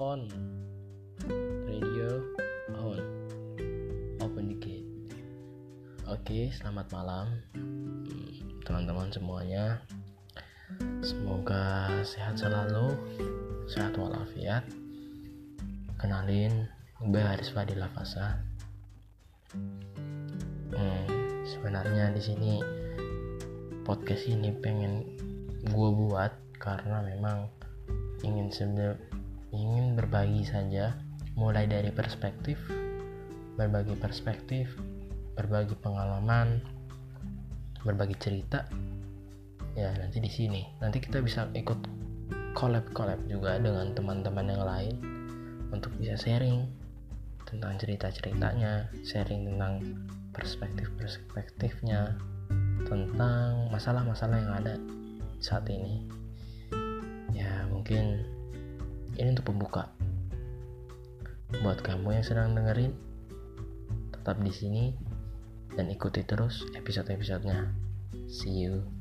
on. Radio on. Open the gate. Oke, selamat malam hmm, teman-teman semuanya. Semoga sehat selalu, sehat walafiat. Kenalin, gue Haris Fadila Fasa. Hmm, sebenarnya di sini podcast ini pengen gue buat karena memang ingin sebenarnya ingin berbagi saja mulai dari perspektif berbagi perspektif, berbagi pengalaman, berbagi cerita. Ya, nanti di sini. Nanti kita bisa ikut collab-collab juga dengan teman-teman yang lain untuk bisa sharing tentang cerita-ceritanya, sharing tentang perspektif-perspektifnya, tentang masalah-masalah yang ada saat ini. Ya, mungkin ini untuk pembuka. Buat kamu yang sedang dengerin, tetap di sini dan ikuti terus episode-episodenya. See you.